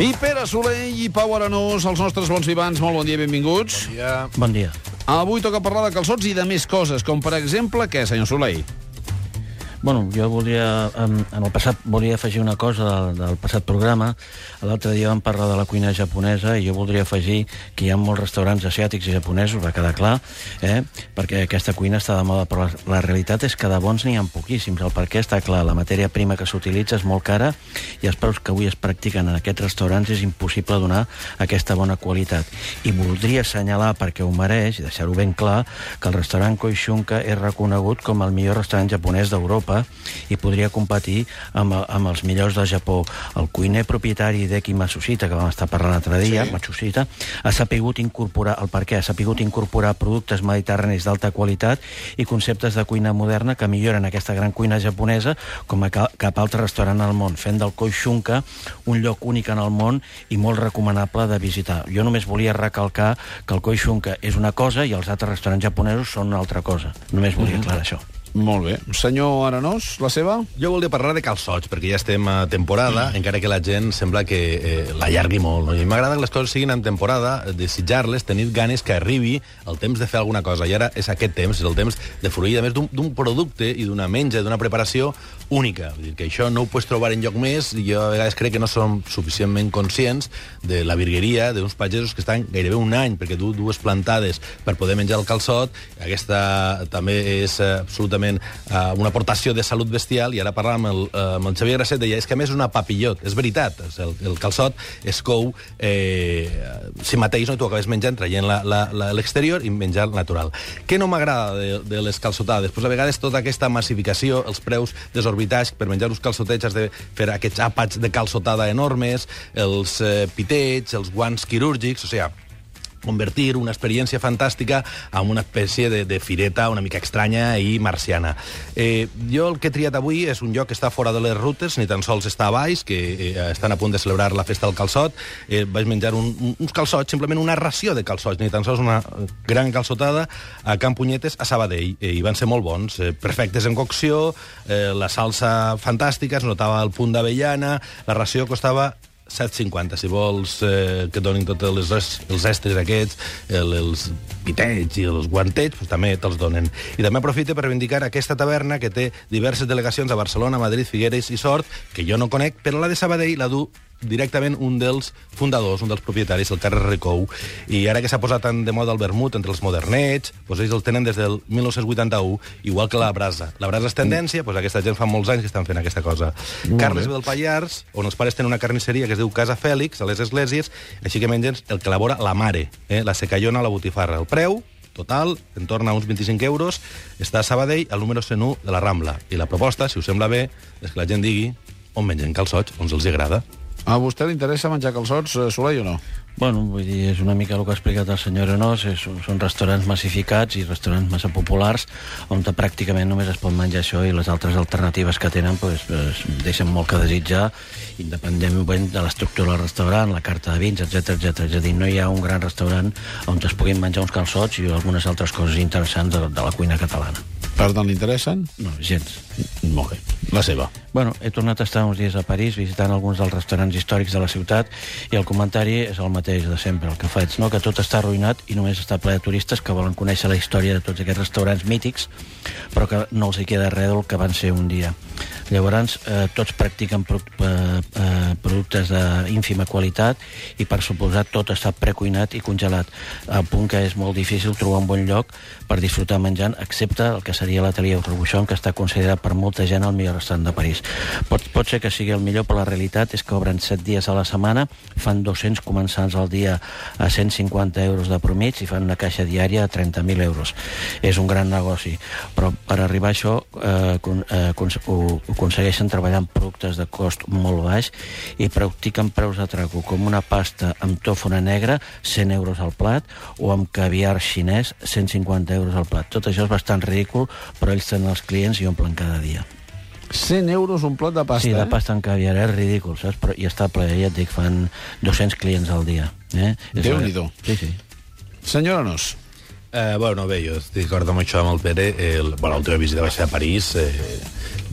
I Pere Soler i Pau Arenós, els nostres bons vivants, molt bon dia i benvinguts. Ja. Bon dia. Avui toca parlar de calçots i de més coses, com per exemple, què, senyor Soler? Bueno, jo voldria, en, en el passat, volia afegir una cosa del, del passat programa. L'altre dia vam parlar de la cuina japonesa i jo voldria afegir que hi ha molts restaurants asiàtics i japonesos, va quedar clar, eh? perquè aquesta cuina està de moda, però la, la realitat és que de bons n'hi ha poquíssims. El perquè està clar, la matèria prima que s'utilitza és molt cara i els preus que avui es practiquen en aquests restaurants és impossible donar aquesta bona qualitat. I voldria assenyalar, perquè ho mereix, i deixar-ho ben clar, que el restaurant Koishunka és reconegut com el millor restaurant japonès d'Europa i podria competir amb, amb els millors del Japó. El cuiner propietari d'Eki Matsushita, que vam estar parlant l'altre dia, sí. Matsushita, ha sapigut incorporar, el per què, ha sapigut incorporar productes mediterranis d'alta qualitat i conceptes de cuina moderna que milloren aquesta gran cuina japonesa com a ca cap altre restaurant al món, fent del Koishunka un lloc únic en el món i molt recomanable de visitar. Jo només volia recalcar que el Koishunka és una cosa i els altres restaurants japonesos són una altra cosa. Només volia Mhm. aclarar això. Molt bé. Senyor Arenós, la seva? Jo volia parlar de calçots, perquè ja estem a temporada, mm. encara que la gent sembla que eh, l'allargui molt. No? I m'agrada que les coses siguin en temporada, desitjar-les, tenir ganes que arribi el temps de fer alguna cosa. I ara és aquest temps, és el temps de fruir, a més d'un producte i d'una menja, d'una preparació única. Vull dir que això no ho pots trobar en lloc més, i jo a vegades crec que no som suficientment conscients de la virgueria d'uns pagesos que estan gairebé un any, perquè du dues plantades per poder menjar el calçot. Aquesta també és eh, absolutament eh, una aportació de salut bestial, i ara parlàvem amb el, eh, amb el Xavier Grasset, deia, és que a més és una papillot, és veritat, és el, el calçot es cou eh, si mateix, no? tu acabes menjant, traient l'exterior i menjar natural. Què no m'agrada de, de les calçotades? Pues a vegades tota aquesta massificació, els preus desorbitats, per menjar uns calçotets has de fer aquests àpats de calçotada enormes, els eh, pitets, els guants quirúrgics, o sigui, convertir una experiència fantàstica en una espècie de, de fireta una mica estranya i marciana. Eh, jo el que he triat avui és un lloc que està fora de les rutes, ni tan sols està a baix, que eh, estan a punt de celebrar la festa del calçot. Eh, vaig menjar un, un, uns calçots, simplement una ració de calçots, ni tan sols una gran calçotada a Can Punyetes, a Sabadell, eh, i van ser molt bons, eh, perfectes en cocció, eh, la salsa fantàstica, es notava el punt d'avellana, la ració costava 7,50. Si vols eh, que donin tots els, es- els estres aquests, el, els pitets i els guantets, pues, també te'ls donen. I també aprofite per reivindicar aquesta taverna que té diverses delegacions a Barcelona, Madrid, Figueres i Sort, que jo no conec, però la de Sabadell la du directament un dels fundadors, un dels propietaris, el Carles Recou, i ara que s'ha posat tan de moda el vermut entre els modernets, doncs ells el tenen des del 1981, igual que la brasa. La brasa és tendència, doncs aquesta gent fa molts anys que estan fent aquesta cosa. Molt Carles ve del Pallars, on els pares tenen una carnisseria que es diu Casa Fèlix, a les Esglésies, així que mengen el que elabora la mare, eh? la secallona o la botifarra. El preu, total, en torn a uns 25 euros, està a Sabadell, al número 101 de la Rambla. I la proposta, si us sembla bé, és que la gent digui on mengen calçots, on els agrada. A vostè li interessa menjar calçots, eh, Soler, o no? Bueno, vull dir, és una mica el que ha explicat el senyor Enós, és, són restaurants massificats i restaurants massa populars on pràcticament només es pot menjar això i les altres alternatives que tenen pues, pues, deixen molt que desitjar, independentment de l'estructura del restaurant, la carta de vins, etc etc. És a dir, no hi ha un gran restaurant on es puguin menjar uns calçots i algunes altres coses interessants de, de la cuina catalana. Per tant, li interessen? No, gens. Molt bé. La seva. Bueno, he tornat a estar uns dies a París visitant alguns dels restaurants històrics de la ciutat i el comentari és el mateix de sempre, el que faig, no? que tot està arruïnat i només està ple de turistes que volen conèixer la història de tots aquests restaurants mítics, però que no els hi queda res del que van ser un dia. Llavors, eh, tots practiquen pro eh, eh, productes d'ínfima qualitat i, per suposat, tot està precuinat i congelat, a punt que és molt difícil trobar un bon lloc per disfrutar menjant, excepte el que seria l'atelier Robuchon, que està considerat per molta gent el millor restaurant de París. Pot, pot ser que sigui el millor, però la realitat és que obren 7 dies a la setmana, fan 200 comensals al dia a 150 euros de promig i fan una caixa diària a 30.000 euros. És un gran negoci, però per arribar a això eh, eh, ho aconsegueixen treballant productes de cost molt baix i practiquen preus de trago, com una pasta amb tòfona negra, 100 euros al plat, o amb caviar xinès, 150 euros al plat. Tot això és bastant ridícul, però ells tenen els clients i omplen cada dia. 100 euros un plat de pasta, sí, de eh? pasta en caviar, és ridícul, saps? Però, I està ple, ja et dic, fan 200 clients al dia. Eh? És- Déu-n'hi-do. Sí, sí. Senyora Nos, Eh, bueno, bé, jo estic d'acord amb això amb el Pere. El, bueno, l'última visita va ser a París. Eh,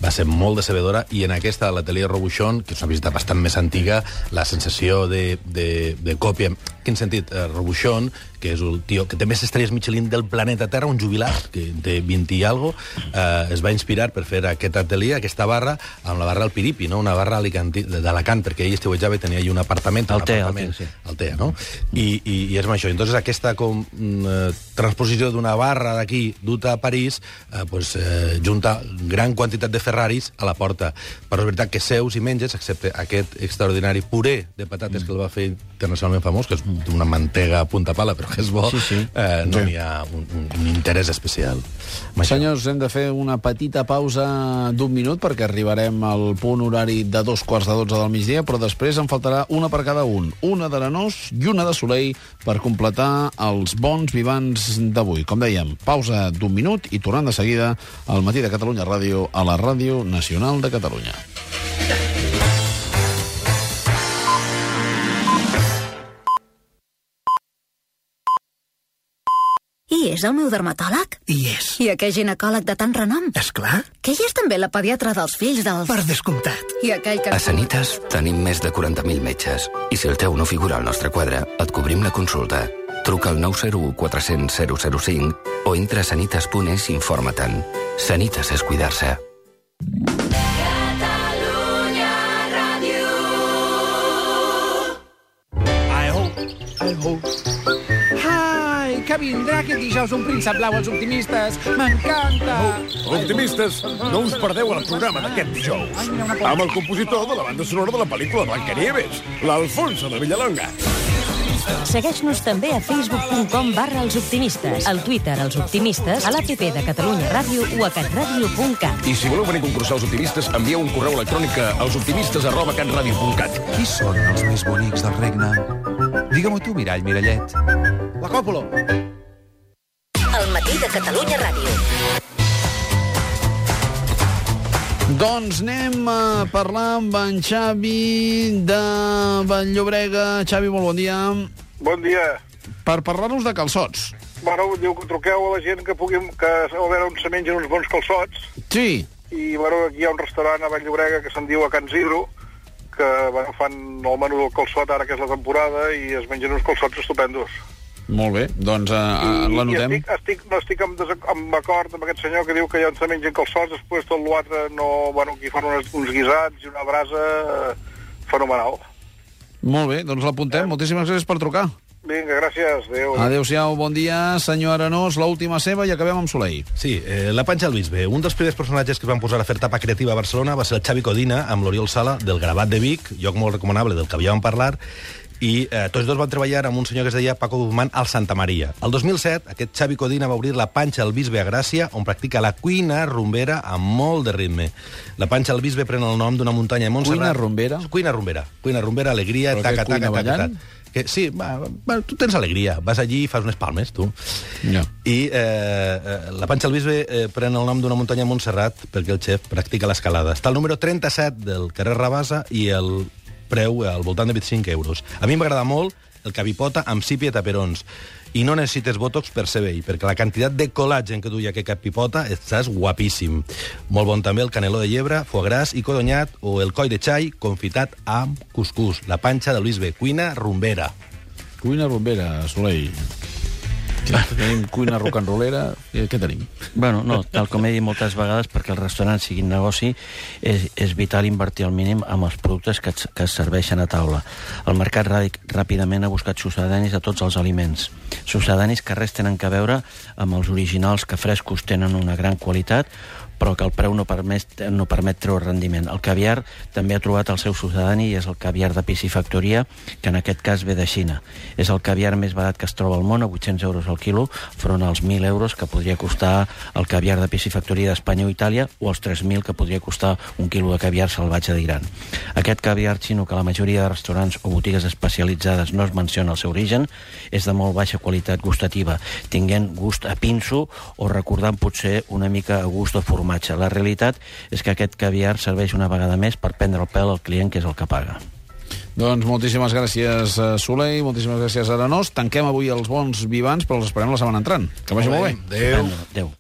va ser molt decebedora, i en aquesta, l'atelier Robuchon, que és una visita bastant més antiga, la sensació de, de, de còpia... Quin sentit? Eh, Robuchon, que és el tio que té més estrelles Michelin del planeta Terra, un jubilat, que té 20 i algo, eh, es va inspirar per fer aquest atelier, aquesta barra, amb la barra al Piripi, no? una barra alicanti- d'Alacant, perquè ell estiuejava i tenia allà un apartament. un apartament, Altea, sí. Altea, no? I, i, i és això. Entonces, aquesta com, mm, eh, transposició d'una barra d'aquí, duta a París, eh, pues, eh, junta gran quantitat de Ferraris a la porta. Però és veritat que seus i menges, excepte aquest extraordinari puré de patates que el va fer internacionalment famós, que és una mantega a punta pala, però que és bo, Sí, sí. Eh, no Sí. n'hi ha un, un, un interès especial. Senyors, hem de fer una petita pausa d'un minut perquè arribarem al punt horari de dos quarts de dotze del migdia, però després en faltarà una per cada un. Una d'Arenós i una de Soleil per completar els bons vivants d'avui. Com dèiem, pausa d'un minut i tornant de seguida al matí de Catalunya Ràdio a la Ràdio Nacional de Catalunya. I és el meu dermatòleg? I és. I aquell ginecòleg de tant renom? És clar, Que hi és també la pediatra dels fills dels... per descomptat. I aquell que... A Sanitas tenim més de 40.000 metges i si el teu no figura al nostre quadre, et cobrim la consulta. Truca al 901 400 005 o entra a sanitas.es i informa-te'n. Sanitas és cuidar-se. I hope, I hope. Ai, que vindrà aquest dijous un príncep blau als optimistes. M'encanta. Optimistes, no us perdeu el programa d'aquest dijous. Amb el compositor de la banda sonora de la pel·lícula Blancanieves, l'Alfonso de Villalonga. Segueix-nos també a facebook.com barra els optimistes, al Twitter els optimistes, a l'APP de Catalunya Ràdio o a catradio.cat. I si voleu venir a concursar els optimistes, envieu un correu electrònic a elsoptimistes arroba catradio.cat. Qui són els més bonics del regne? Digue-m'ho tu, Mirall Mirallet. La còpula. El matí de Catalunya Ràdio. Doncs anem a parlar amb en Xavi de Vall-llobrega. Xavi, molt bon dia. Bon dia. Per parlar-nos de calçots. Bueno, diu que truqueu a la gent que puguin, que a veure on se mengen uns bons calçots. Sí, I, bueno, aquí hi ha un restaurant a Vall-llobrega que se'n diu a Can Zidro, que, bueno, fan el menú del calçot ara que és la temporada i es mengen uns calçots estupendos. molt bé. Doncs uh, l'anotem. I estic, estic, no estic amb, amb acord amb aquest senyor que diu que ja se mengen calçots, després tot l'altre no... Bueno, aquí fan unes, uns guisats i una brasa eh, fenomenal. Molt bé, doncs l'apuntem. Moltíssimes gràcies per trucar. Vinga, gràcies. Adéu. Adéu-siau, bon dia, senyor Arenós, l'última seva i acabem amb Soleil. Sí, eh, la panxa del bisbe. Un dels primers personatges que es van posar a fer tapa creativa a Barcelona va ser el Xavi Codina, amb l'Oriol Sala, del Gravat de Vic, lloc molt recomanable del que havíem parlat, i eh, tots dos van treballar amb un senyor que es deia Paco Guzmán al Santa Maria. El 2007, aquest Xavi Codina va obrir la panxa al bisbe a Gràcia, on practica la cuina rumbera amb molt de ritme. La panxa al bisbe pren el nom d'una muntanya a Montserrat. Cuina rumbera? Cuina rumbera. Cuina rumbera, alegria, Però taca, taca, taca, taca. Que, sí, va, va, tu tens alegria. Vas allí i fas unes palmes, tu. Ja. I eh, eh, la Panxa del Bisbe eh, pren el nom d'una muntanya a Montserrat perquè el xef practica l'escalada. Està al número 37 del carrer Rabassa i el preu eh, al voltant de 25 euros. A mi m'agrada molt el capipota amb sípia taperons. I no necessites botox per ser vell, perquè la quantitat de col·làgen que duia aquest capipota estàs guapíssim. Molt bon també el caneló de llebre, foie gras i codonyat o el coll de xai confitat amb cuscús. La panxa del bisbe, cuina rumbera. Cuina rumbera, Soleil. Tenim cuina rollera. Què, tenim? Bueno, no, tal com he dit moltes vegades, perquè el restaurant sigui un negoci, és, és vital invertir al mínim amb els productes que, que es serveixen a taula. El mercat ràdic ràpidament ha buscat sucedanis a tots els aliments. Sucedanis que res tenen que veure amb els originals que frescos tenen una gran qualitat, però que el preu no permet, no permet treure rendiment. El caviar també ha trobat el seu sucedani i és el caviar de piscifactoria, que en aquest cas ve de Xina. És el caviar més barat que es troba al món, a 800 euros al quilo, front als 1.000 euros que podria costar el caviar de piscifactoria d'Espanya o Itàlia, o els 3.000 que podria costar un quilo de caviar salvatge d'Iran. Aquest caviar xino, que la majoria de restaurants o botigues especialitzades no es menciona el seu origen, és de molt baixa qualitat gustativa, tinguent gust a pinso o recordant potser una mica a gust de formatge. La realitat és que aquest caviar serveix una vegada més per prendre el pèl al client, que és el que paga. Doncs moltíssimes gràcies, eh, Soleil, moltíssimes gràcies, Arenós. Tanquem avui els bons vivants, però els esperem la setmana entrant. Que vagi molt bé. Adéu. Adéu.